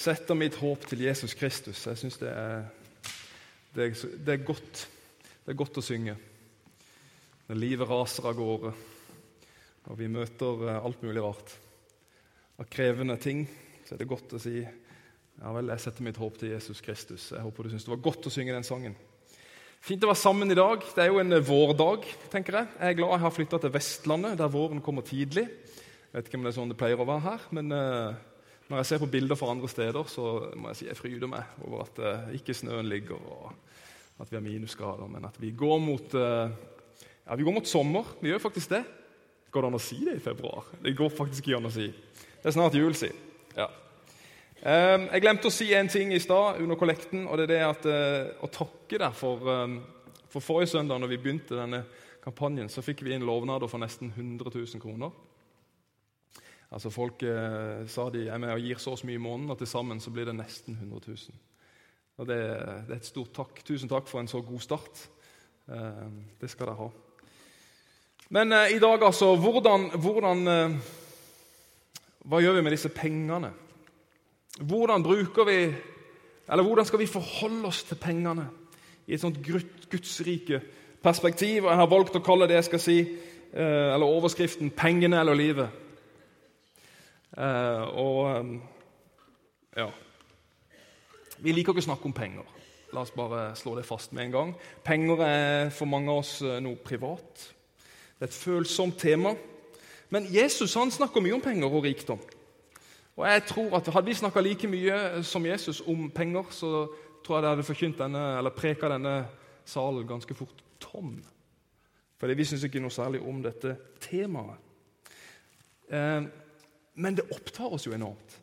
setter mitt håp til Jesus Kristus. Jeg syns det, det, det, er godt. Det er godt å synge når livet raser av gårde, og vi møter eh, alt mulig rart. Av krevende ting så er det godt å si ja vel, jeg setter mitt håp til Jesus Kristus. Jeg håper du syns det var godt å synge den sangen. Fint å være sammen i dag. Det er jo en eh, vårdag. tenker Jeg Jeg er glad jeg har flytta til Vestlandet, der våren kommer tidlig. Jeg vet ikke om det er sånn det pleier å være her, men uh, når jeg ser på bilder fra andre steder, så må jeg si jeg fryder meg over at uh, ikke snøen ligger, og at vi har minusgrader, men at vi går mot uh, ja, vi går mot sommer. Vi gjør faktisk det. Går det an å si det i februar? Det går faktisk ikke an å si. Det er snart jul, si. Ja. Um, jeg glemte å si en ting i stad under kollekten, og det er det at uh, å takke deg for, um, for forrige søndag, når vi begynte denne kampanjen, så fikk vi inn lovnader for nesten 100 000 kroner. Altså Folk eh, sa de er med og gir så og så mye i måneden, og til sammen så blir det nesten 100 000. Og det, det, er et stort takk. Tusen takk for en så god start. Eh, det skal dere ha. Men i dag, altså hvordan, hvordan Hva gjør vi med disse pengene? Hvordan bruker vi Eller hvordan skal vi forholde oss til pengene i et sånt gudsrike perspektiv? Og jeg har valgt å kalle det jeg skal si, eh, eller overskriften 'Pengene eller livet'. Eh, og eh, ja Vi liker ikke å snakke om penger. La oss bare slå det fast med en gang. Penger er for mange av oss noe privat. Det er et følsomt tema. Men Jesus han snakker mye om penger og rikdom. Og jeg tror at Hadde vi snakka like mye som Jesus om penger, så tror jeg det hadde forkynt denne, eller preka denne salen ganske fort tom. Fordi vi syns ikke noe særlig om dette temaet. Eh, men det opptar oss jo enormt.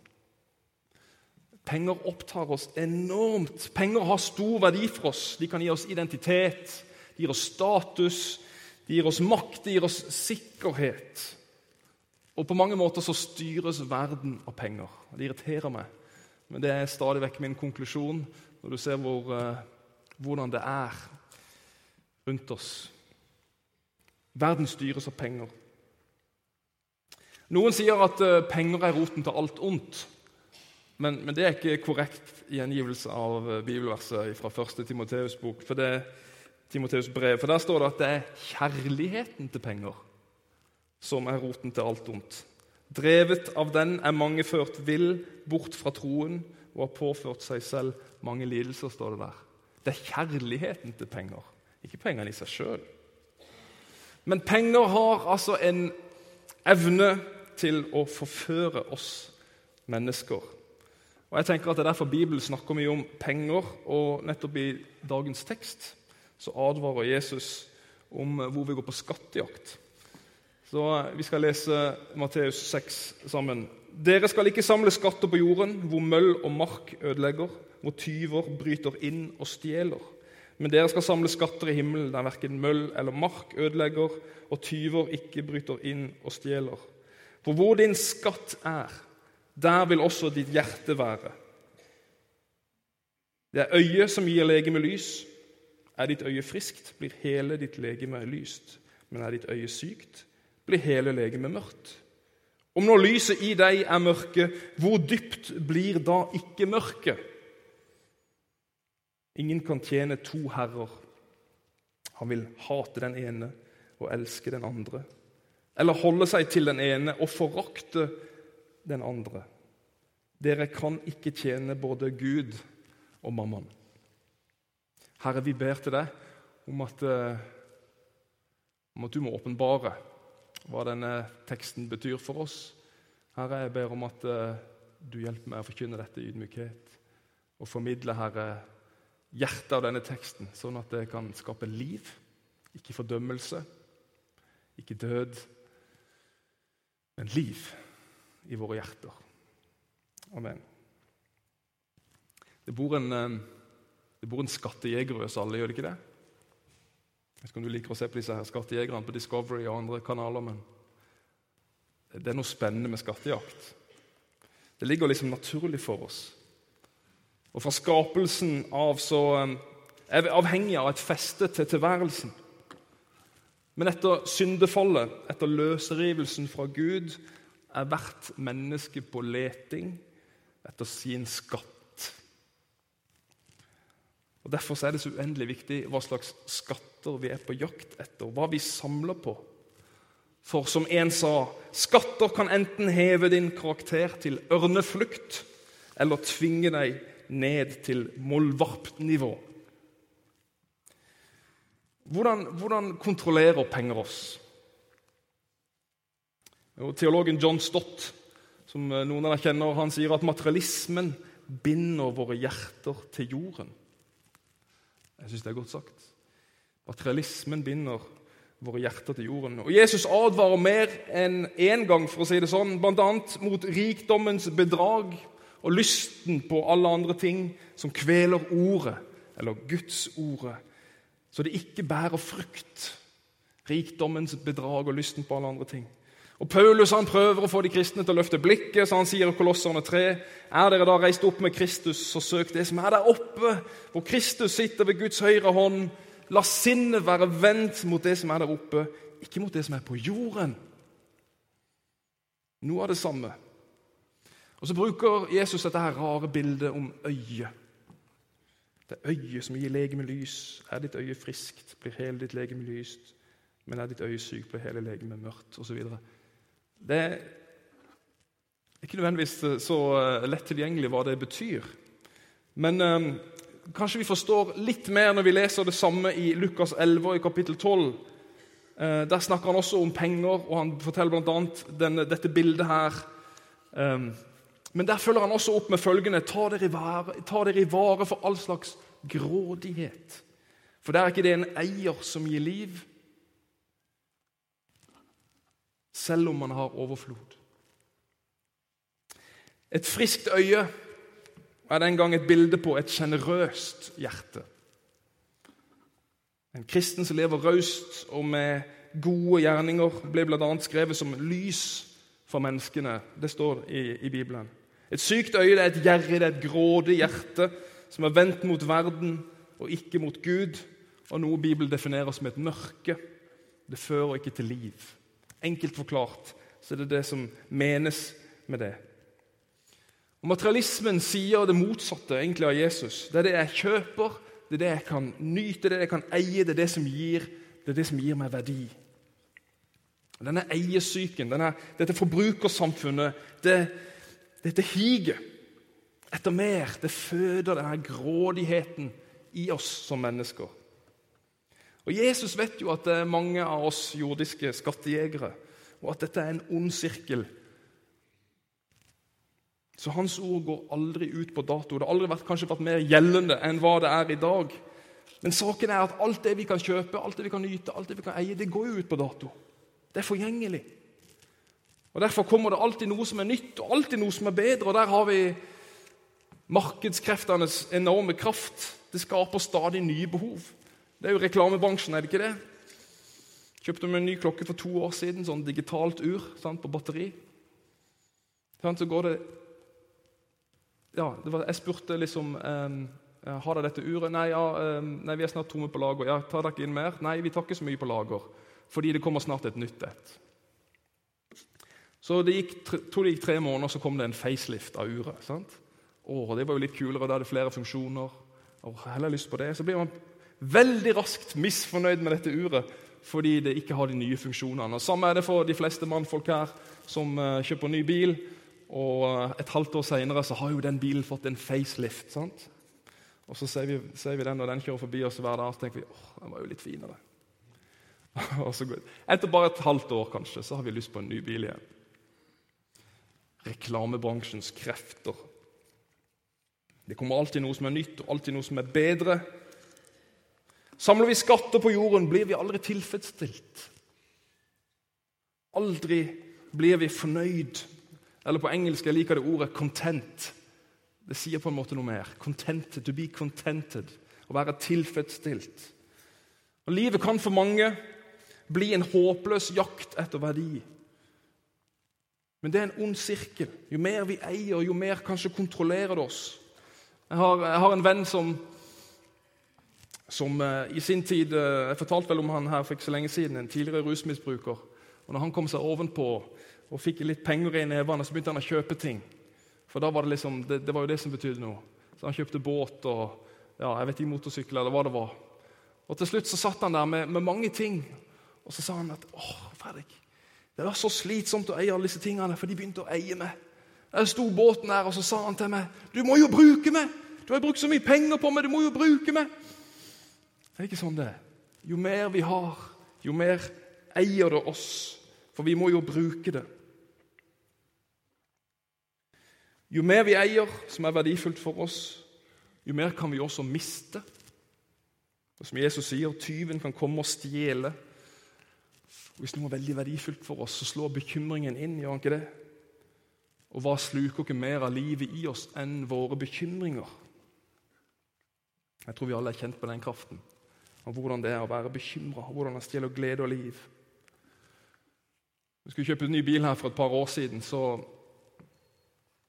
Penger opptar oss enormt. Penger har stor verdi for oss. De kan gi oss identitet, de gir oss status, de gir oss makt, de gir oss sikkerhet. Og på mange måter så styres verden av penger. Det irriterer meg, men det er stadig vekk min konklusjon når du ser hvor, uh, hvordan det er rundt oss. Verden styres av penger. Noen sier at uh, penger er roten til alt ondt. Men, men, det er ikke korrekt gjengivelse av uh, bibelverset fra 1. Timoteus' bok. For det, Timoteus brev, for Der står det at det er kjærligheten til penger som er roten til alt ondt. Drevet av den er mange ført vill bort fra troen og har påført seg selv mange lidelser, står det der. Det er kjærligheten til penger, ikke pengene i seg sjøl. Men penger har altså en evne til å forføre oss mennesker. Og jeg tenker at Det er derfor Bibelen snakker mye om penger, og nettopp i dagens tekst så advarer Jesus om hvor vi går på skattejakt. Så Vi skal lese Matteus 6 sammen. Dere skal ikke samle skatter på jorden, hvor møll og mark ødelegger, hvor tyver bryter inn og stjeler. Men dere skal samle skatter i himmelen, der verken møll eller mark ødelegger, og tyver ikke bryter inn og stjeler. For hvor din skatt er, der vil også ditt hjerte være. Det er øyet som gir legemet lys. Er ditt øye friskt, blir hele ditt legeme lyst. Men er ditt øye sykt, blir hele legemet mørkt. Om nå lyset i deg er mørke, hvor dypt blir da ikke mørket? Ingen kan tjene to herrer. Han vil hate den ene og elske den andre. Eller holde seg til den ene og forakte den andre. Dere kan ikke tjene både Gud og mammaen. Herre, vi ber til deg om at, eh, om at du må åpenbare hva denne teksten betyr for oss. Herre, jeg ber om at uh, du hjelper meg å forkynne dette i ydmykhet og formidle, Herre, hjertet av denne teksten, sånn at det kan skape liv, ikke fordømmelse, ikke død, men liv i våre hjerter. Amen. Det bor en, eh, det bor en skattejeger i oss alle, gjør det ikke det? Jeg vet ikke om du liker å se på disse her skattejegerne på Discovery og andre kanaler, men det er noe spennende med skattejakt. Det ligger liksom naturlig for oss. Og fra skapelsen av så eh, er vi avhengig av et feste til tilværelsen. Men etter syndefallet, etter løsrivelsen fra Gud, er hvert menneske på leting etter sin skatt. Og Derfor er det så uendelig viktig hva slags skatter vi er på jakt etter, hva vi samler på. For som en sa, skatter kan enten heve din karakter til ørneflukt eller tvinge deg ned til mollvarpnivå. Hvordan, hvordan kontrollerer penger oss? Og teologen John Stott, som noen av dere kjenner, han sier at materialismen binder våre hjerter til jorden. Jeg syns det er godt sagt. Materialismen binder våre hjerter til jorden. Og Jesus advarer mer enn én gang, for å si det sånn, bl.a. mot rikdommens bedrag og lysten på alle andre ting som kveler ordet, eller Guds ordet, så det ikke bærer frukt. Rikdommens bedrag og lysten på alle andre ting. Og Paulus han prøver å få de kristne til å løfte blikket, så han sier i Kolosserne 3.: Er dere da reist opp med Kristus, så søk det som er der oppe, hvor Kristus sitter ved Guds høyre hånd. La sinnet være vendt mot det som er der oppe, ikke mot det som er på jorden. Noe av det samme. Og Så bruker Jesus dette her rare bildet om øyet. Det er øyet som gir legemet lys. Er ditt øye friskt, blir hele ditt legeme lyst. Men er ditt øye sykt, blir hele legemet mørkt, osv. Det er ikke nødvendigvis så eh, lett tilgjengelig hva det betyr. Men eh, kanskje vi forstår litt mer når vi leser det samme i Lukas 11 og i kapittel 12. Eh, der snakker han også om penger, og han forteller bl.a. dette bildet her. Um, men der følger han også opp med følgende Ta dere i vare, dere i vare for all slags grådighet. For det er ikke det en eier som gir liv, selv om man har overflod. Et friskt øye er den gang et bilde på et sjenerøst hjerte. En kristen som lever raust og med gode gjerninger, ble bl.a. skrevet som lys for menneskene. Det står i, i Bibelen. Et sykt øye det er et gjerrig, det er et grådig hjerte som er vendt mot verden og ikke mot Gud, og noe Bibelen definerer som et mørke. Det fører ikke til liv. Enkelt forklart så er det det som menes med det. Og Materialismen sier det motsatte egentlig av Jesus. Det er det jeg kjøper, det er det jeg kan nyte, det er det jeg kan eie, det er det som gir, det er det som gir meg verdi. Denne eiesyken, denne, dette forbrukersamfunnet, det, dette higet etter mer, det føder denne grådigheten i oss som mennesker. Og Jesus vet jo at det er mange av oss jordiske skattejegere, og at dette er en ond sirkel. Så hans ord går aldri ut på dato. Det har aldri vært, kanskje vært mer gjeldende enn hva det er i dag. Men saken er at alt det vi kan kjøpe, alt det vi kan nyte, alt det vi kan eie, det går jo ut på dato. Det er forgjengelig. Og Derfor kommer det alltid noe som er nytt, og alltid noe som er bedre. Og der har vi markedskreftenes enorme kraft. Det skaper stadig nye behov. Det er jo reklamebransjen, er det ikke det? Kjøpte meg en ny klokke for to år siden, sånn digitalt ur sant, på batteri. Så går det Ja, det var, jeg spurte liksom um, Har dere dette uret? Nei, ja, um, nei, vi er snart tomme på lager. Ja, tar dere ikke inn mer? Nei, vi tar ikke så mye på lager. Fordi det kommer snart et nytt et. Så det gikk, tror det gikk tre måneder, så kom det en facelift av uret. sant? Åh, det var jo litt kulere, da hadde flere funksjoner. Åh, har lyst på det. Så blir man veldig raskt misfornøyd med dette uret fordi det ikke har de nye funksjonene. Og Samme er det for de fleste mannfolk her som uh, kjøper ny bil. Og uh, et halvt år seinere har jo den bilen fått en facelift. sant? Og så ser vi, ser vi den og den kjører forbi oss hver dag, så tenker vi åh, den var jo litt finere. etter bare et halvt år kanskje, så har vi lyst på en ny bil igjen. Reklamebransjens krefter. Det kommer alltid noe som er nytt, og alltid noe som er bedre. Samler vi skatter på jorden, blir vi aldri tilfredsstilt. Aldri blir vi fornøyd. Eller på engelsk jeg liker det ordet 'content'. Det sier på en måte noe mer. Contented, To be contented. Å være tilfredsstilt. Og Livet kan for mange bli en håpløs jakt etter verdi. Men det er en ond sirkel. Jo mer vi eier, jo mer kanskje kontrollerer det oss. Jeg har, jeg har en venn som som uh, i sin tid uh, Jeg fortalte vel om han her for ikke så lenge siden, en tidligere rusmisbruker. Og når han kom seg ovenpå og fikk litt penger i nevene, så begynte han å kjøpe ting. For da var det liksom, det, det var jo det som betydde noe. Så han kjøpte båt og ja, jeg vet ikke, motorsykkel eller hva det var. Og Til slutt så satt han der med, med mange ting, og så sa han at åh, Fredrik, det var så slitsomt å eie alle disse tingene, for de begynte å eie meg. Der sto båten der, og så sa han til meg du må jo bruke meg! Du har brukt så mye penger på meg, du må jo bruke meg! Det er ikke sånn det er. Jo mer vi har, jo mer eier det oss. For vi må jo bruke det. Jo mer vi eier som er verdifullt for oss, jo mer kan vi også miste. Og Som Jesus sier, tyven kan komme og stjele. Hvis noe er veldig verdifullt for oss, så slår bekymringen inn. gjør han ikke det? Og hva sluker ikke mer av livet i oss enn våre bekymringer? Jeg tror vi alle er kjent på den kraften. Og hvordan det er å være bekymra, hvordan det stjeler glede og liv. Vi skulle kjøpe en ny bil her for et par år siden. Så,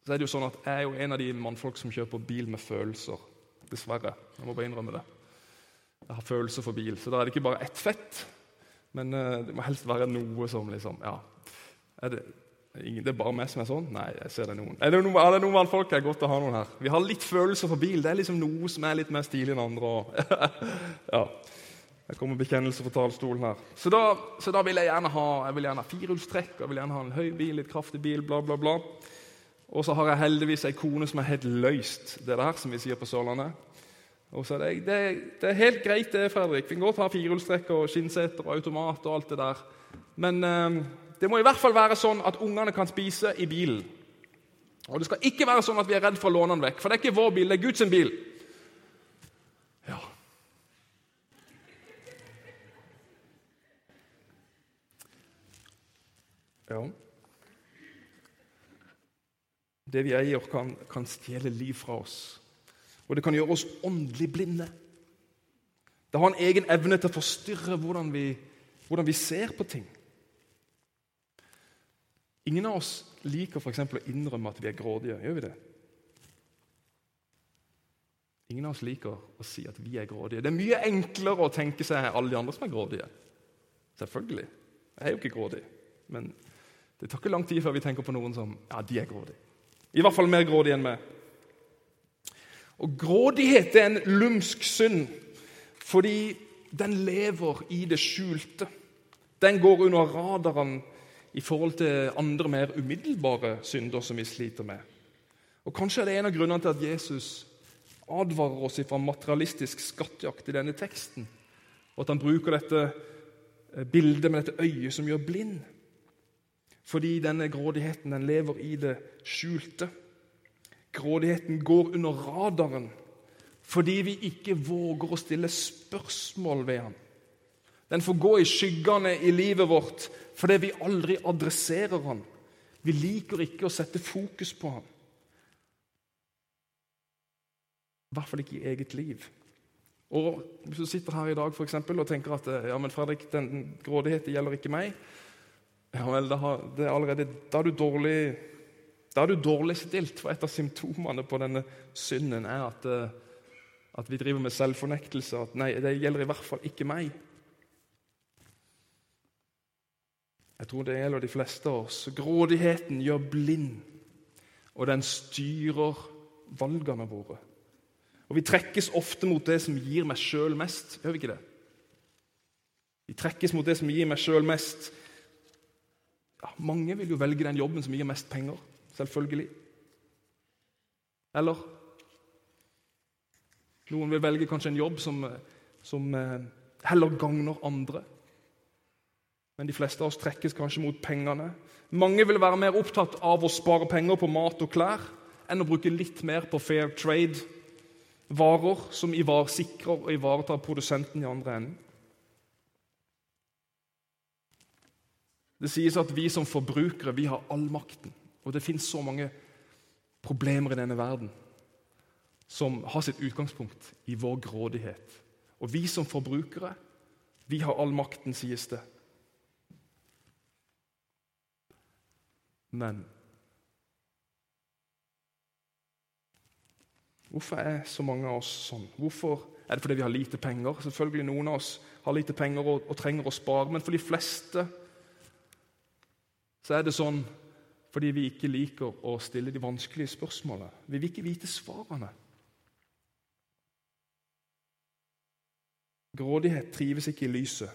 så er det jo sånn at jeg er jo en av de mannfolk som kjøper bil med følelser. Dessverre. Jeg må bare innrømme det. Jeg har følelser for bil. Så da er det ikke bare ett fett, men uh, det må helst være noe som liksom Ja. Er det, ingen, det er bare meg som er sånn? Nei, jeg ser det noen. Er det noen, er det noen mannfolk? Det er godt å ha noen her. Vi har litt følelser for bil. Det er liksom noe som er litt mer stilig enn andre. Og, ja. Jeg kommer bekjennelse fra talerstolen her. Så da, så da, vil jeg gjerne ha jeg vil gjerne ha firehjulstrekk, jeg vil gjerne ha en høy bil, litt kraftig bil, bla, bla, bla. Og så har jeg heldigvis ei kone som er helt løyst, det der, som vi sier på Sørlandet. Og så er det, det, det, er helt greit, det, Fredrik. Vi kan godt ha firehjulstrekk og skinnseter og automat og alt det der. Men eh, det må i hvert fall være sånn at ungene kan spise i bilen. Og det skal ikke være sånn at vi er redd for å låne den vekk, for det er ikke vår bil, det er Guds bil. Ja. Det vi eier, kan, kan stjele liv fra oss. Og det kan gjøre oss åndelig blinde. Det har en egen evne til å forstyrre hvordan vi, hvordan vi ser på ting. Ingen av oss liker f.eks. å innrømme at vi er grådige. Gjør vi det? Ingen av oss liker å si at vi er grådige. Det er mye enklere å tenke seg alle de andre som er grådige. Selvfølgelig. Jeg er jo ikke grådig. Men det tar ikke lang tid før vi tenker på noen som ja, de er grådige. I hvert fall mer grådige enn meg. Og Grådighet er en lumsk synd fordi den lever i det skjulte. Den går under radaren i forhold til andre mer umiddelbare synder som vi sliter med. Og Kanskje er det en av grunnene til at Jesus advarer oss fra materialistisk skattjakt i denne teksten, og at han bruker dette eh, bildet med dette øyet som gjør blind. Fordi denne grådigheten den lever i det skjulte. Grådigheten går under radaren fordi vi ikke våger å stille spørsmål ved ham. Den får gå i skyggene i livet vårt fordi vi aldri adresserer ham. Vi liker ikke å sette fokus på ham. I hvert fall ikke i eget liv. Og Hvis du sitter her i dag for eksempel, og tenker at ja, men Fredrik, den grådigheten gjelder ikke meg, ja vel, da, det er allerede, da, er du dårlig, da er du dårlig stilt. For et av symptomene på denne synden er at, eh, at vi driver med selvfornektelse. At nei, det gjelder i hvert fall ikke meg. Jeg tror det gjelder de fleste av oss. Grådigheten gjør blind, og den styrer valgene våre. Og Vi trekkes ofte mot det som gir meg sjøl mest. Gjør vi ikke det? Vi trekkes mot det som gir meg sjøl mest. Ja, mange vil jo velge den jobben som gir mest penger. Selvfølgelig. Eller noen vil velge kanskje en jobb som, som eh, heller gagner andre. Men de fleste av oss trekkes kanskje mot pengene. Mange vil være mer opptatt av å spare penger på mat og klær enn å bruke litt mer på fair trade, varer som sikrer og ivaretar produsenten i andre enden. Det sies at vi som forbrukere vi har all makten. Og det fins så mange problemer i denne verden som har sitt utgangspunkt i vår grådighet. Og vi som forbrukere, vi har all makten, sies det. Men Hvorfor er så mange av oss sånn? Hvorfor Er det fordi vi har lite penger? Selvfølgelig Noen av oss har lite penger og, og trenger å spare, men for de fleste så er det sånn Fordi vi ikke liker å stille de vanskelige spørsmålene. Vi vil ikke vite svarene. Grådighet trives ikke i lyset.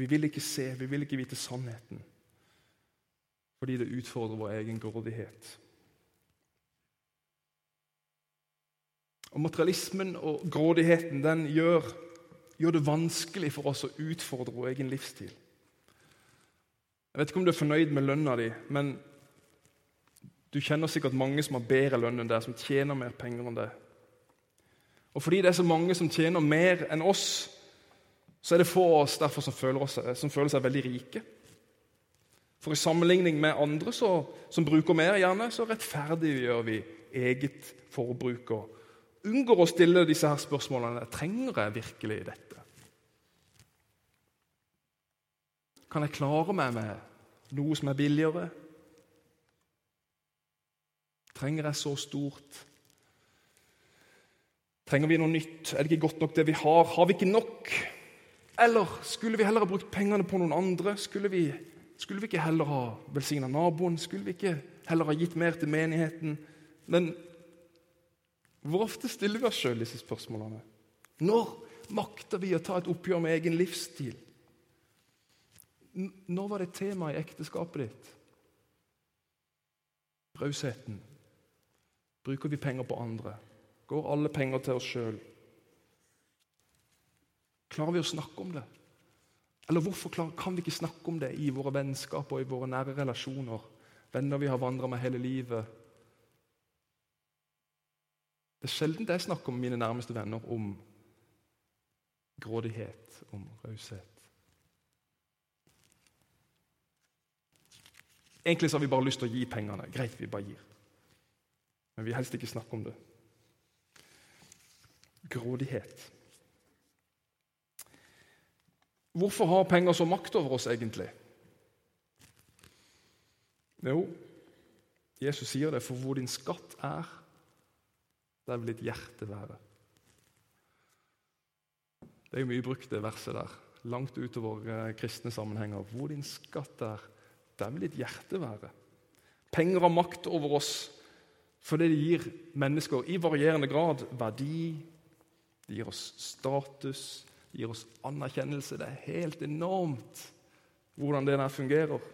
Vi vil ikke se, vi vil ikke vite sannheten. Fordi det utfordrer vår egen grådighet. Og Materialismen og grådigheten den gjør, gjør det vanskelig for oss å utfordre vår egen livsstil. Jeg vet ikke om du er fornøyd med lønna di, men du kjenner sikkert mange som har bedre lønn enn deg, som tjener mer penger enn deg. Og fordi det er så mange som tjener mer enn oss, så er det få av oss derfor som føler, oss, som føler seg veldig rike. For i sammenligning med andre så, som bruker mer, gjerne, så rettferdiggjør vi eget forbruk og unngår å stille disse her spørsmålene trenger jeg virkelig dette. Kan jeg klare meg med noe som er billigere? Trenger jeg så stort? Trenger vi noe nytt? Er det ikke godt nok det vi har? Har vi ikke nok? Eller skulle vi heller ha brukt pengene på noen andre? Skulle vi, skulle vi ikke heller ha velsigna naboen? Skulle vi ikke heller ha gitt mer til menigheten? Men hvor ofte stiller vi oss sjøl disse spørsmålene? Når makter vi å ta et oppgjør med egen livsstil? Når var det tema i ekteskapet ditt? Rausheten. Bruker vi penger på andre? Går alle penger til oss sjøl? Klarer vi å snakke om det? Eller hvorfor kan vi ikke snakke om det i våre vennskap og i våre nære relasjoner? Venner vi har vandra med hele livet. Det er sjelden jeg snakker med mine nærmeste venner om grådighet, om raushet. Egentlig så har vi bare lyst til å gi pengene. Greit, vi bare gir. Men vi helst ikke snakke om det grådighet. Hvorfor har penger så makt over oss, egentlig? Jo, Jesus sier det, for hvor din skatt er, der vil ditt hjerte være. Det er jo mye brukt, det verset der, langt utover eh, kristne sammenhenger. Hvor din skatt er, der vil ditt hjerte være. Penger har makt over oss fordi det gir mennesker i varierende grad verdi, det gir oss status, det gir oss anerkjennelse. Det er helt enormt hvordan det der fungerer.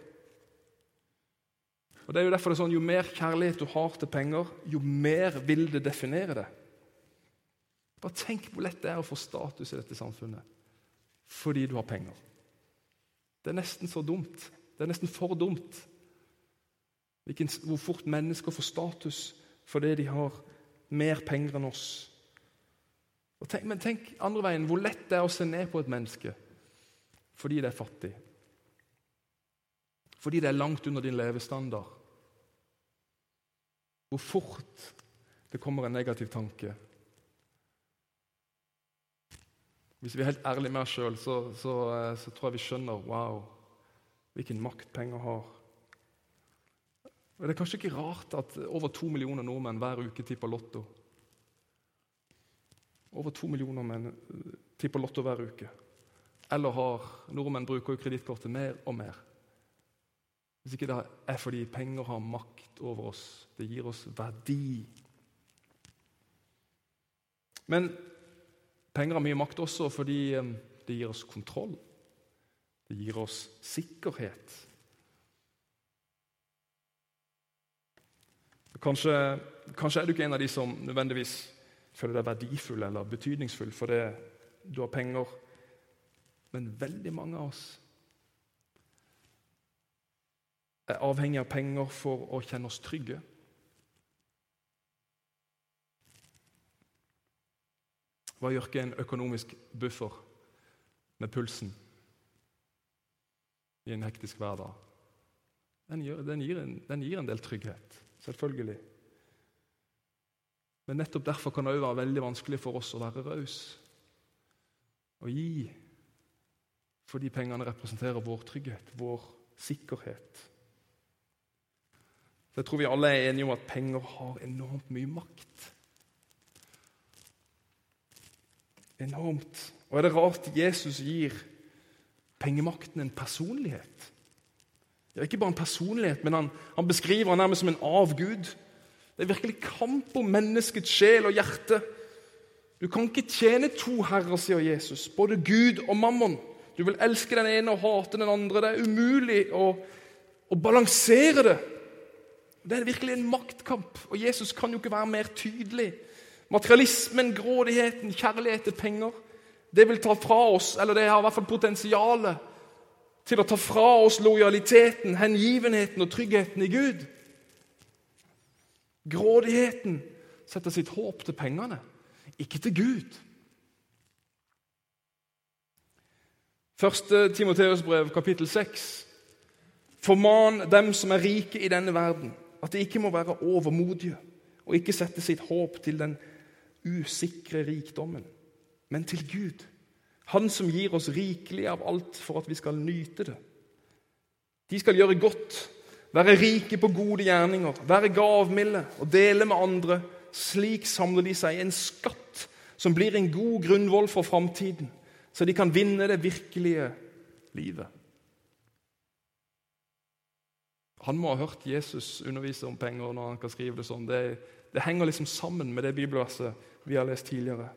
Og det er Jo derfor det er sånn, jo mer kjærlighet du har til penger, jo mer vil det definere det. Bare tenk hvor lett det er å få status i dette samfunnet fordi du har penger. Det er nesten så dumt. Det er nesten for dumt. hvor fort mennesker får status fordi de har mer penger enn oss. Tenk, men tenk andre veien, hvor lett det er å se ned på et menneske fordi det er fattig. Fordi det er langt under din levestandard. Hvor fort det kommer en negativ tanke. Hvis vi er helt ærlige med oss sjøl, så, så, eh, så, tror jeg vi skjønner wow, hvilken makt penger har. Det er kanskje ikke rart at over to millioner nordmenn hver uke tipper Lotto. Over to millioner menn tipper Lotto hver uke. Eller har nordmenn bruker jo kredittkortet mer og mer. Hvis ikke det er fordi penger har makt over oss. Det gir oss verdi. Men penger har mye makt også fordi eh, det gir oss kontroll. Det gir oss sikkerhet. Kanskje, kanskje er du ikke en av de som nødvendigvis føler deg verdifull eller betydningsfull fordi du har penger. Men veldig mange av oss er avhengig av penger for å kjenne oss trygge. Hva gjør ikke en økonomisk buffer med pulsen i en hektisk hverdag? Den gir, den gir, en, den gir en del trygghet, selvfølgelig. Men nettopp derfor kan det òg være veldig vanskelig for oss å være raus og gi. Fordi pengene representerer vår trygghet, vår sikkerhet. Så Jeg tror vi alle er enige om at penger har enormt mye makt. Enormt. Og er det rart Jesus gir pengemakten en personlighet? Det er ikke bare en personlighet, men han, han beskriver han nærmest som en avgud. Det er virkelig kamp om menneskets sjel og hjerte. Du kan ikke tjene to herrer, sier Jesus, både Gud og mammon. Du vil elske den ene og hate den andre. Det er umulig å, å balansere det. Det er virkelig en maktkamp, og Jesus kan jo ikke være mer tydelig. Materialismen, grådigheten, kjærlighet til penger, det vil ta fra oss, eller det har i hvert fall potensialet til å ta fra oss lojaliteten, hengivenheten og tryggheten i Gud. Grådigheten setter sitt håp til pengene, ikke til Gud. Første Timoteus brev, kapittel 6. Forman dem som er rike i denne verden, at de ikke må være overmodige og ikke sette sitt håp til den usikre rikdommen, men til Gud, Han som gir oss rikelig av alt for at vi skal nyte det. De skal gjøre godt, være rike på gode gjerninger, være gavmilde og dele med andre. Slik samler de seg en skatt som blir en god grunnvoll for framtiden så de kan vinne det virkelige livet. Han må ha hørt Jesus undervise om penger når han kan skrive det sånn. Det, det henger liksom sammen med det bibelverset vi har lest tidligere.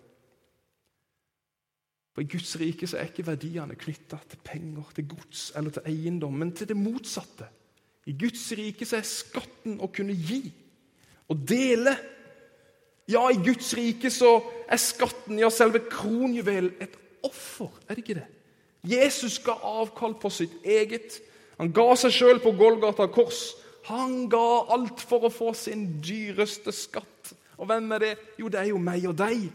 For I Guds rike så er ikke verdiene knytta til penger, til gods eller til eiendom, men til det motsatte. I Guds rike så er skatten å kunne gi og dele. Ja, i Guds rike så er skatten, ja, selve kronjuvelen, et offer, er det ikke det? Jesus ga avkall på sitt eget. Han ga seg sjøl på Golgata kors. Han ga alt for å få sin dyreste skatt. Og hvem er det? Jo, det er jo meg og deg.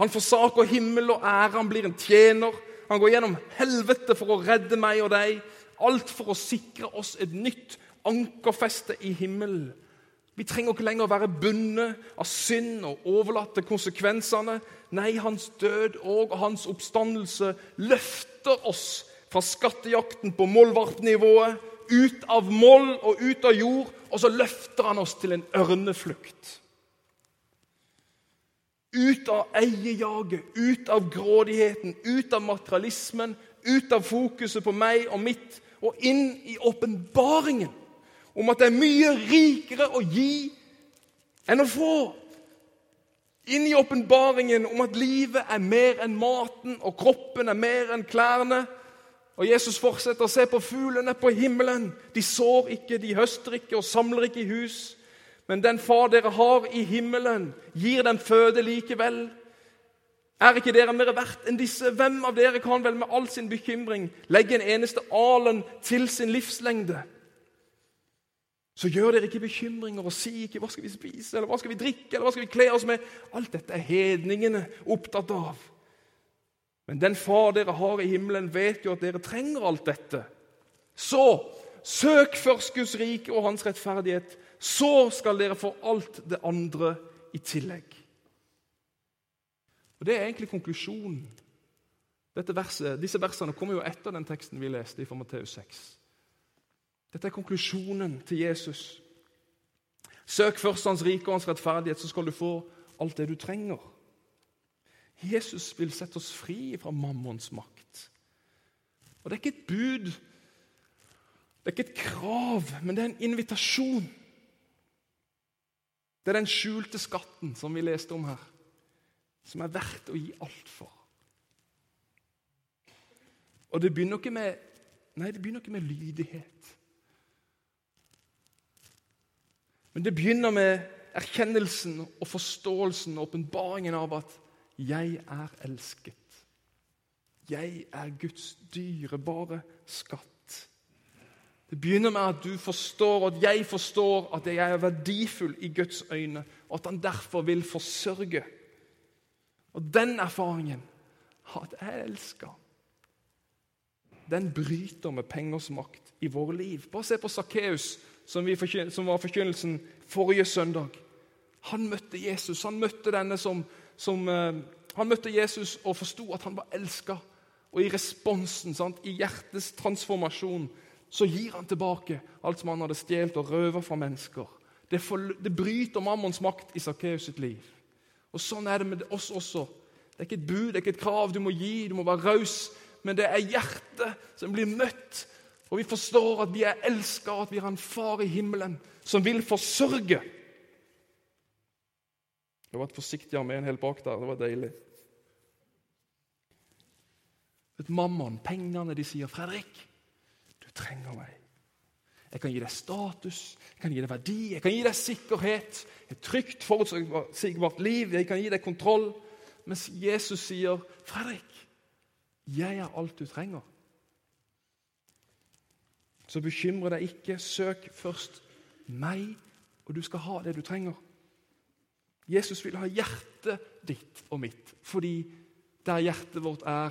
Han forsaker himmel og ære, han blir en tjener. Han går gjennom helvete for å redde meg og deg. Alt for å sikre oss et nytt ankerfeste i himmelen. Vi trenger ikke lenger å være bundet av synd og overlatte konsekvensene. Nei, hans død og hans oppstandelse løfter oss fra skattejakten på mollvartnivået, ut av moll og ut av jord, og så løfter han oss til en ørneflukt. Ut av eiejaget, ut av grådigheten, ut av materialismen, ut av fokuset på meg og mitt, og inn i åpenbaringen om at det er mye rikere å gi enn å få. Inn i åpenbaringen om at livet er mer enn maten, og kroppen er mer enn klærne. Og Jesus fortsetter å se på fuglene på himmelen. De sår ikke, de høster ikke og samler ikke i hus. Men den far dere har i himmelen, gir dem føde likevel. Er ikke dere mer verdt enn disse? Hvem av dere kan vel med all sin bekymring legge en eneste alen til sin livslengde? Så gjør dere ikke bekymringer og si ikke 'hva skal vi spise', eller 'hva skal vi drikke', eller 'hva skal vi kle oss med'? Alt dette er hedningene opptatt av. Men den far dere har i himmelen, vet jo at dere trenger alt dette. Så søk først Guds rike og hans rettferdighet. Så skal dere få alt det andre i tillegg. Og Det er egentlig konklusjonen. Verset, disse versene kommer jo etter den teksten vi leste fra Matteus 6. Dette er konklusjonen til Jesus. Søk først Hans rike og Hans rettferdighet, så skal du få alt det du trenger. Jesus vil sette oss fri fra mammons makt. Og Det er ikke et bud, det er ikke et krav, men det er en invitasjon. Det er den skjulte skatten som vi leste om her, som er verdt å gi alt for. Og det begynner ikke med, nei, det begynner ikke med lydighet. Men det begynner med erkjennelsen og forståelsen og åpenbaringen av at 'jeg er elsket'. Jeg er Guds dyrebare skatt. Det begynner med at du forstår, og at jeg forstår at jeg er verdifull i Guds øyne, og at han derfor vil forsørge. Og den erfaringen, at jeg elsker, den bryter med pengers makt i våre liv. Bare se på Sakkeus som, som, var forkynnelsen forrige søndag. Han møtte Jesus. Han møtte denne som, som uh, Han møtte Jesus og forsto at han var elska. Og i responsen, sant, i hjertets transformasjon, så gir han tilbake alt som han hadde stjålet og røvet fra mennesker. Det, for, det bryter mammons makt i Sakkeus sitt liv. Og Sånn er det med oss også. Det er ikke et bud, det er ikke et krav du må gi, du må være raus. Men det er hjertet som blir møtt Og vi forstår at vi er elska, at vi har en far i himmelen som vil forsørge. Det var et forsiktig armén helt bak der. Det var deilig. Et Mammon, pengene, de sier 'Fredrik, du trenger meg'. Jeg kan gi deg status, jeg kan gi deg verdi, jeg kan gi deg sikkerhet. Et trygt, forutsigbart liv. Jeg kan gi deg kontroll. Mens Jesus sier, 'Fredrik, jeg er alt du trenger'. Så bekymre deg ikke. Søk først meg, og du skal ha det du trenger. Jesus vil ha hjertet ditt og mitt, fordi der hjertet vårt er,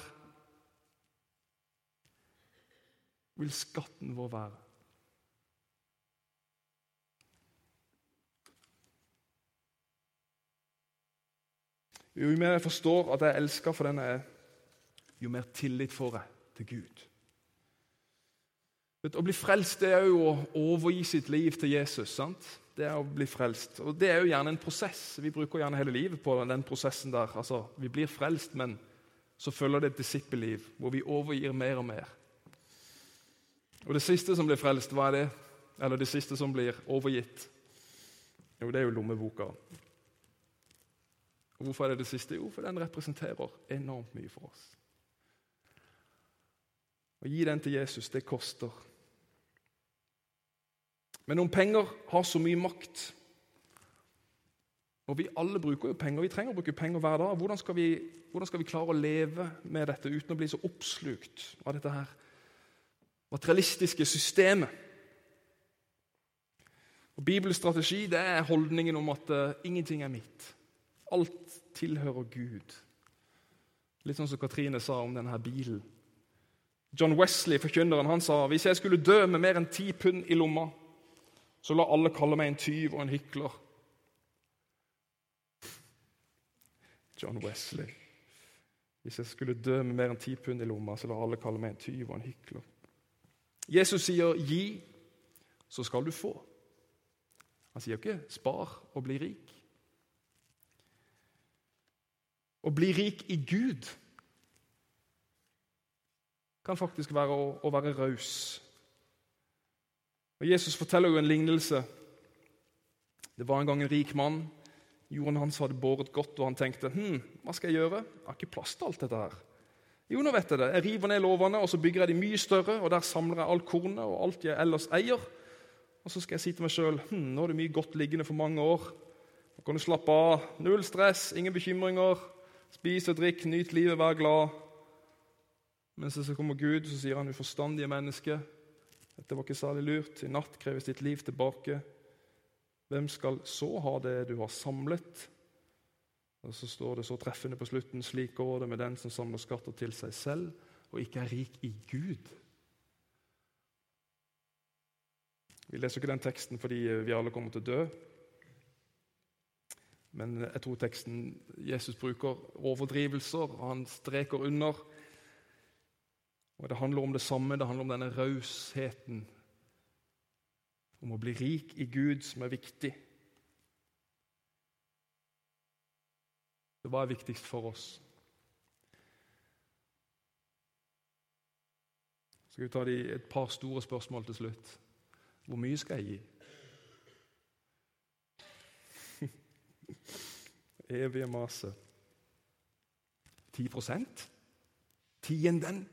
vil skatten vår være. Jo mer jeg forstår at jeg elsker for den jeg er, jo mer tillit får jeg til Gud. Å bli frelst det er jo å overgi sitt liv til Jesus. sant? Det er å bli frelst. Og Det er jo gjerne en prosess. Vi bruker gjerne hele livet på den prosessen der. Altså, Vi blir frelst, men så følger det et disippelliv hvor vi overgir mer og mer. Og Det siste som blir frelst, hva er det? Eller det siste som blir overgitt? Jo, det er jo lommeboka. Og Hvorfor er det det siste? Jo, for den representerer enormt mye for oss. Å gi den til Jesus, det koster. Men om penger har så mye makt Og vi alle bruker jo penger, vi trenger å bruke penger hver dag. Hvordan skal, vi, hvordan skal vi klare å leve med dette uten å bli så oppslukt av dette her materialistiske systemet? Og Bibelens strategi det er holdningen om at uh, ingenting er mitt. Alt tilhører Gud. Litt sånn som Katrine sa om denne bilen. John Wesley, forkynneren, han sa hvis jeg skulle dø med mer enn ti pund i lomma, så la alle kalle meg en tyv og en hykler. John Wesley. Hvis jeg skulle dø med mer enn ti pund i lomma, så la alle kalle meg en tyv og en hykler. Jesus sier 'gi, så skal du få'. Han sier ikke 'spar og bli rik'. Å bli rik i Gud kan faktisk være å, å være raus. Og Jesus forteller jo en lignelse. Det var en gang en rik mann. Jorden hans hadde båret godt, og han tenkte hm, hva skal jeg gjøre? Jeg har ikke plass til alt dette her. Jo, nå vet jeg det. Jeg river ned låvene, og så bygger jeg de mye større. og Der samler jeg alt kornet og alt jeg ellers eier. Og så skal jeg si til meg sjøl hm, nå er det mye godt liggende for mange år. Nå kan du slappe av. Null stress, ingen bekymringer. Spis og drikk, nyt livet, vær glad. Men så kommer Gud, så sier han uforstandige menneske. Dette var ikke særlig lurt. I natt kreves ditt liv tilbake. Hvem skal så ha det du har samlet? Og Så står det så treffende på slutten slik går det med den som samler skatter til seg selv og ikke er rik i Gud. Vi leser ikke den teksten fordi vi alle kommer til å dø. Men jeg tror teksten Jesus bruker overdrivelser, og han streker under. Og Det handler om det samme. Det handler om denne rausheten. Om å bli rik i Gud, som er viktig. Hva er viktigst for oss? Skal vi ta de, et par store spørsmål til slutt? Hvor mye skal jeg gi? Evige maset. 10 Tienden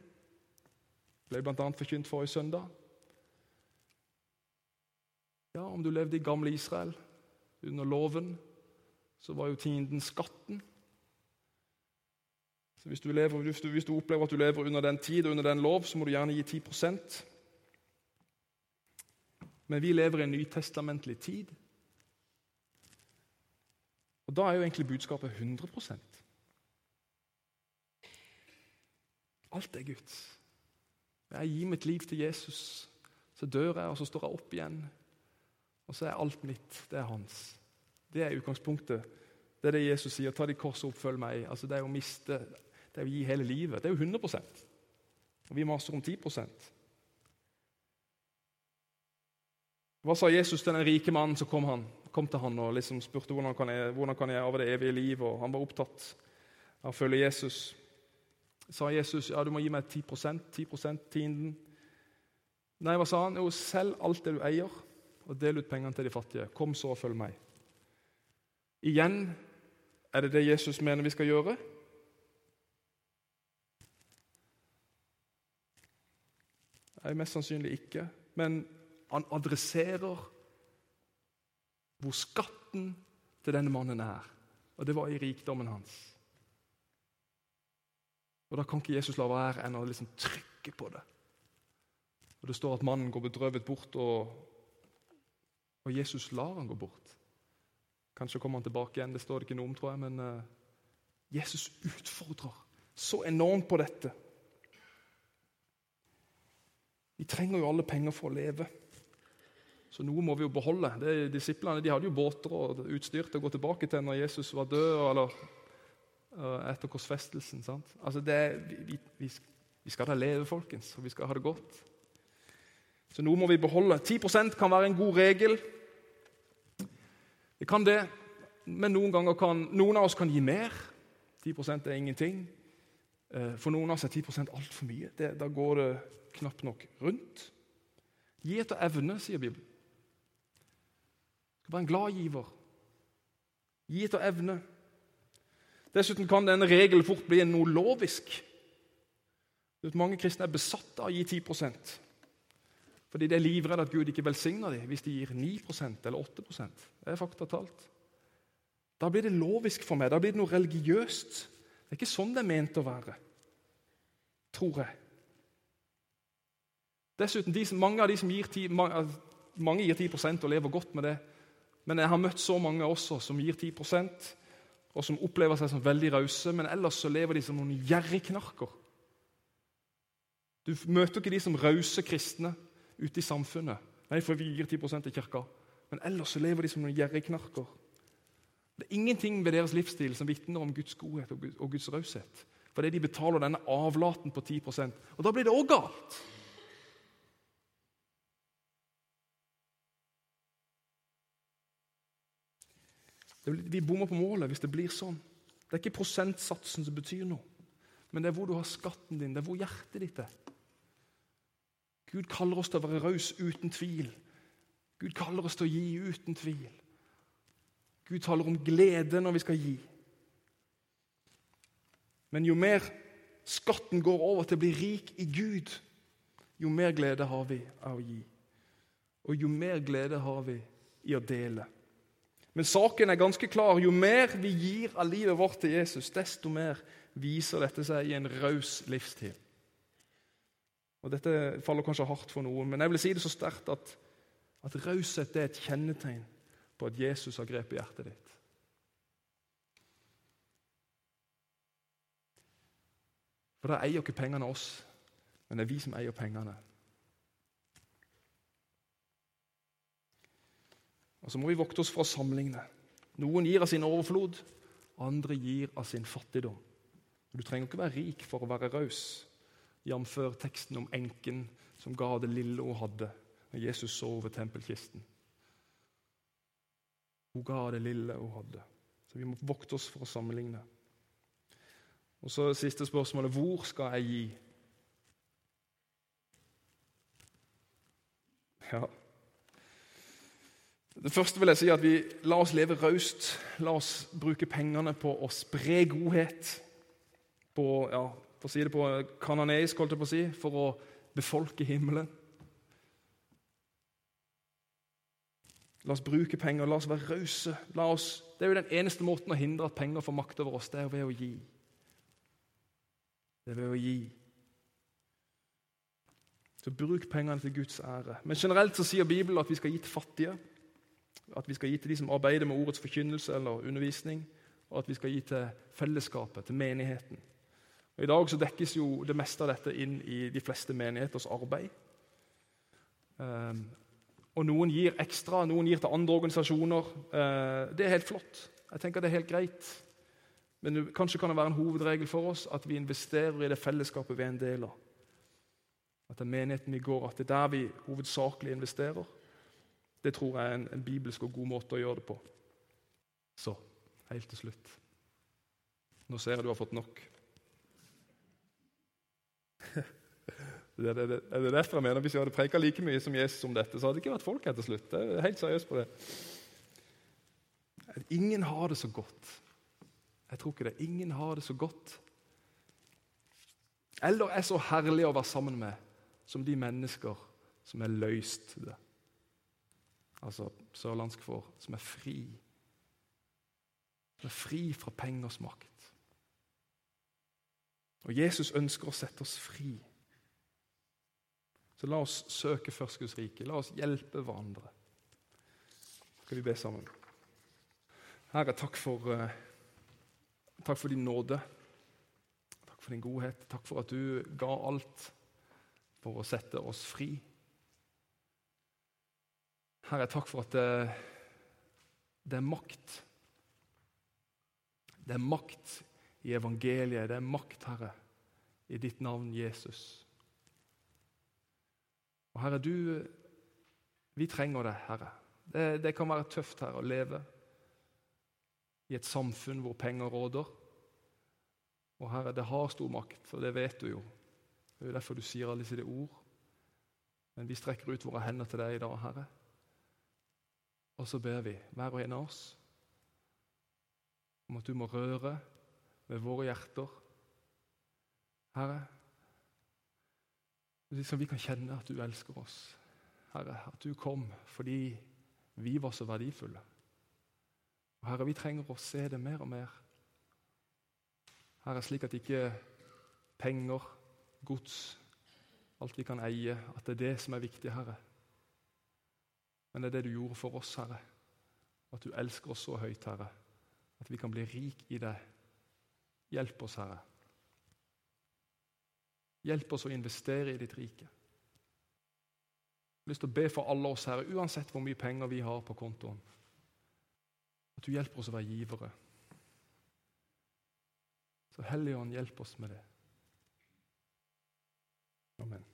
ble bl.a. forkynt forrige søndag. Ja, Om du levde i gamle Israel, under loven, så var jo tienden skatten. Så hvis du, lever, hvis, du, hvis du, opplever at du lever under den tid og under den lov, så må du gjerne gi 10% Men vi lever i en nytestamentlig tid. Og Da er jo egentlig budskapet 100% Alt er Guds. Jeg gir mitt liv til Jesus. Så dør jeg, og så står jeg opp igjen. Og så er alt mitt. Det er hans. Det er utgangspunktet. Det er det Jesus sier. Ta de kors opp, følg meg. Altså, det er å miste, det er å gi hele livet. Det er jo 100% Og vi maser om 10% Hva sa Jesus til den rike mannen som kom, han, kom til han og liksom spurte hvordan kan jeg, hvordan kan jeg arve det evige liv? Og han var opptatt av å følge Jesus sa Jesus ja, du må gi meg 10% 10% tienden. Nei, hva sa han? Jo, selg alt det du eier, og del ut pengene til de fattige. Kom så og følg meg. Igjen er det det Jesus mener vi skal gjøre. Nei, mest sannsynlig ikke. Men han adresserer hvor skatten til denne mannen er. Og det var i rikdommen hans. Og Da kan ikke Jesus la være enn å liksom trykke på det. Og Det står at mannen går bedrøvet bort, og, og Jesus lar han gå bort. Kanskje kommer han tilbake igjen, det står det ikke noe om, tror jeg. Men uh, Jesus utfordrer så enormt på dette. Vi trenger jo alle penger for å leve. Så noe må vi jo beholde. Det, disiplene de hadde jo båter og utstyr til å gå tilbake til når Jesus var død, eller uh, etter korsfestelsen. sant? Altså det, vi, vi, vi, skal da leve, folkens, og vi skal ha det godt. Så noe må vi beholde. 10% kan være en god regel. Det kan det, men noen ganger kan noen av oss kan gi mer. 10% er ingenting. Eh, for noen av oss er 10 altfor mye. Det, da går det knapt nok rundt. Gi etter evne, sier Bibelen. Skal være en glad giver. Gi etter evne. Dessuten kan denne regelen fort bli noe lovisk. Mange kristne er besatt av å gi 10 fordi de er livredde at Gud ikke velsigner dem hvis de gir 9 eller 8 Det er fakta talt. Da blir det lovisk for meg. Da blir det noe religiøst. Det er ikke sånn det er ment å være, tror jeg. Dessuten, de, mange av de som gir 10, mange, gir 10 og lever godt med det. Men jeg har møtt så mange også som gir 10% og som opplever seg som veldig rause, men ellers så lever de som noen gjerrigknarker. Du møter ikke de som rause kristne ute i samfunnet. Nei, for vi gir 10% til kirka. Men ellers så lever de som noen gjerrigknarker. Det er ingenting ved deres livsstil som vitner om Guds godhet og Guds raushet. Fordi de betaler denne avlaten på 10% Og da blir det òg galt. Vi bommer på målet hvis det blir sånn. Det er ikke prosentsatsen som betyr noe, men det er hvor du har skatten din, det er hvor hjertet ditt er. Gud kaller oss til å være raus uten tvil. Gud kaller oss til å gi uten tvil. Gud taler om glede når vi skal gi. Men jo mer skatten går over til å bli rik i Gud, jo mer glede har vi av å gi. Og jo mer glede har vi i å dele. Men saken er ganske klar. Jo mer vi gir av livet vårt til Jesus, desto mer viser dette seg i en raus livsstil. Og Dette faller kanskje hardt for noen, men jeg vil si det så sterkt at, at raushet er et kjennetegn på at Jesus har grepet hjertet ditt. For da eier ikke pengene oss, men det er vi som eier pengene. Og Så må vi vokte oss for å sammenligne. Noen gir av sin overflod, andre gir av sin fattigdom. Du trenger ikke være rik for å være raus jf. teksten om enken som ga det lille hun hadde når Jesus sov ved tempelkisten. Hun ga det lille hun hadde. Så vi må vokte oss for å sammenligne. Og så siste spørsmålet hvor skal jeg gi? Ja Det første vil jeg si at vi la oss leve raust. La oss bruke pengene på å spre godhet. På ja, for å si det på kananeisk, holdt jeg på å si, for å befolke himmelen. La oss bruke penger, la oss være rause. Det er jo den eneste måten å hindre at penger får makt over oss, det er ved å gi. Det er ved å gi. Så bruk pengene til Guds ære. Men generelt så sier Bibelen at vi skal gi til fattige. At vi skal gi til de som arbeider med ordets forkynnelse eller undervisning. Og at vi skal gi til fellesskapet, til menigheten. Og I dag så dekkes jo det meste av dette inn i de fleste menigheters arbeid. Um, og Noen gir ekstra, noen gir til andre organisasjoner. Uh, det er helt flott. Jeg tenker det er helt greit. Men kanskje kan det være en hovedregel for oss at vi investerer i det fellesskapet vi er en del av. At det er menigheten vi går, at det er der vi hovedsakelig investerer. Det tror jeg er en, en bibelsk og god måte å gjøre det på. Så helt til slutt Nå ser jeg du har fått nok. Det, det, det, er det derfor jeg mener Hvis jeg hadde preika like mye som Jesus om dette, så hadde det ikke vært folk her til slutt. Jeg er helt seriøs på det. Ingen har det så godt. Jeg tror ikke det. Ingen har det så godt. Eller er så herlig å være sammen med som de mennesker som er løst det. Altså sørlandsk for som er fri. Som er fri fra pengers makt. Og Jesus ønsker å sette oss fri. Så la oss søke først rike. La oss hjelpe hverandre. Skal vi be sammen? Herre, takk for, uh, takk for din nåde. Takk for din godhet. Takk for at du ga alt for å sette oss fri. Herre, takk for at det, det er makt. Det er makt i evangeliet. Det er makt, Herre, i ditt navn, Jesus. Og Herre, du Vi trenger det, Herre. Det, det kan være tøft her å leve i et samfunn hvor penger råder. Og Herre, det har stor makt, og det vet du jo. Det er jo derfor du sier alle disse ord. Men vi strekker ut våre hender til deg i dag, Herre. Og så ber vi, hver og en av oss, om at du må røre ved våre hjerter. Herre, så vi kan kjenne at du elsker oss. Herre, at du kom fordi vi var så verdifulle. Og Herre, vi trenger å se det mer og mer. Herre, slik at ikke penger, gods, alt vi kan eie, at det er det som er viktig, Herre. Men det er det du gjorde for oss, Herre. At du elsker oss så høyt, Herre. At vi kan bli rik i deg. Hjelp oss, Herre. Hjelp oss å investere i ditt rike. Jeg har lyst til å be for alle oss, Herre, uansett hvor mye penger vi har på kontoen. At du hjelper oss å være givere. Så Hellige Ånd, hjelp oss med det. Amen.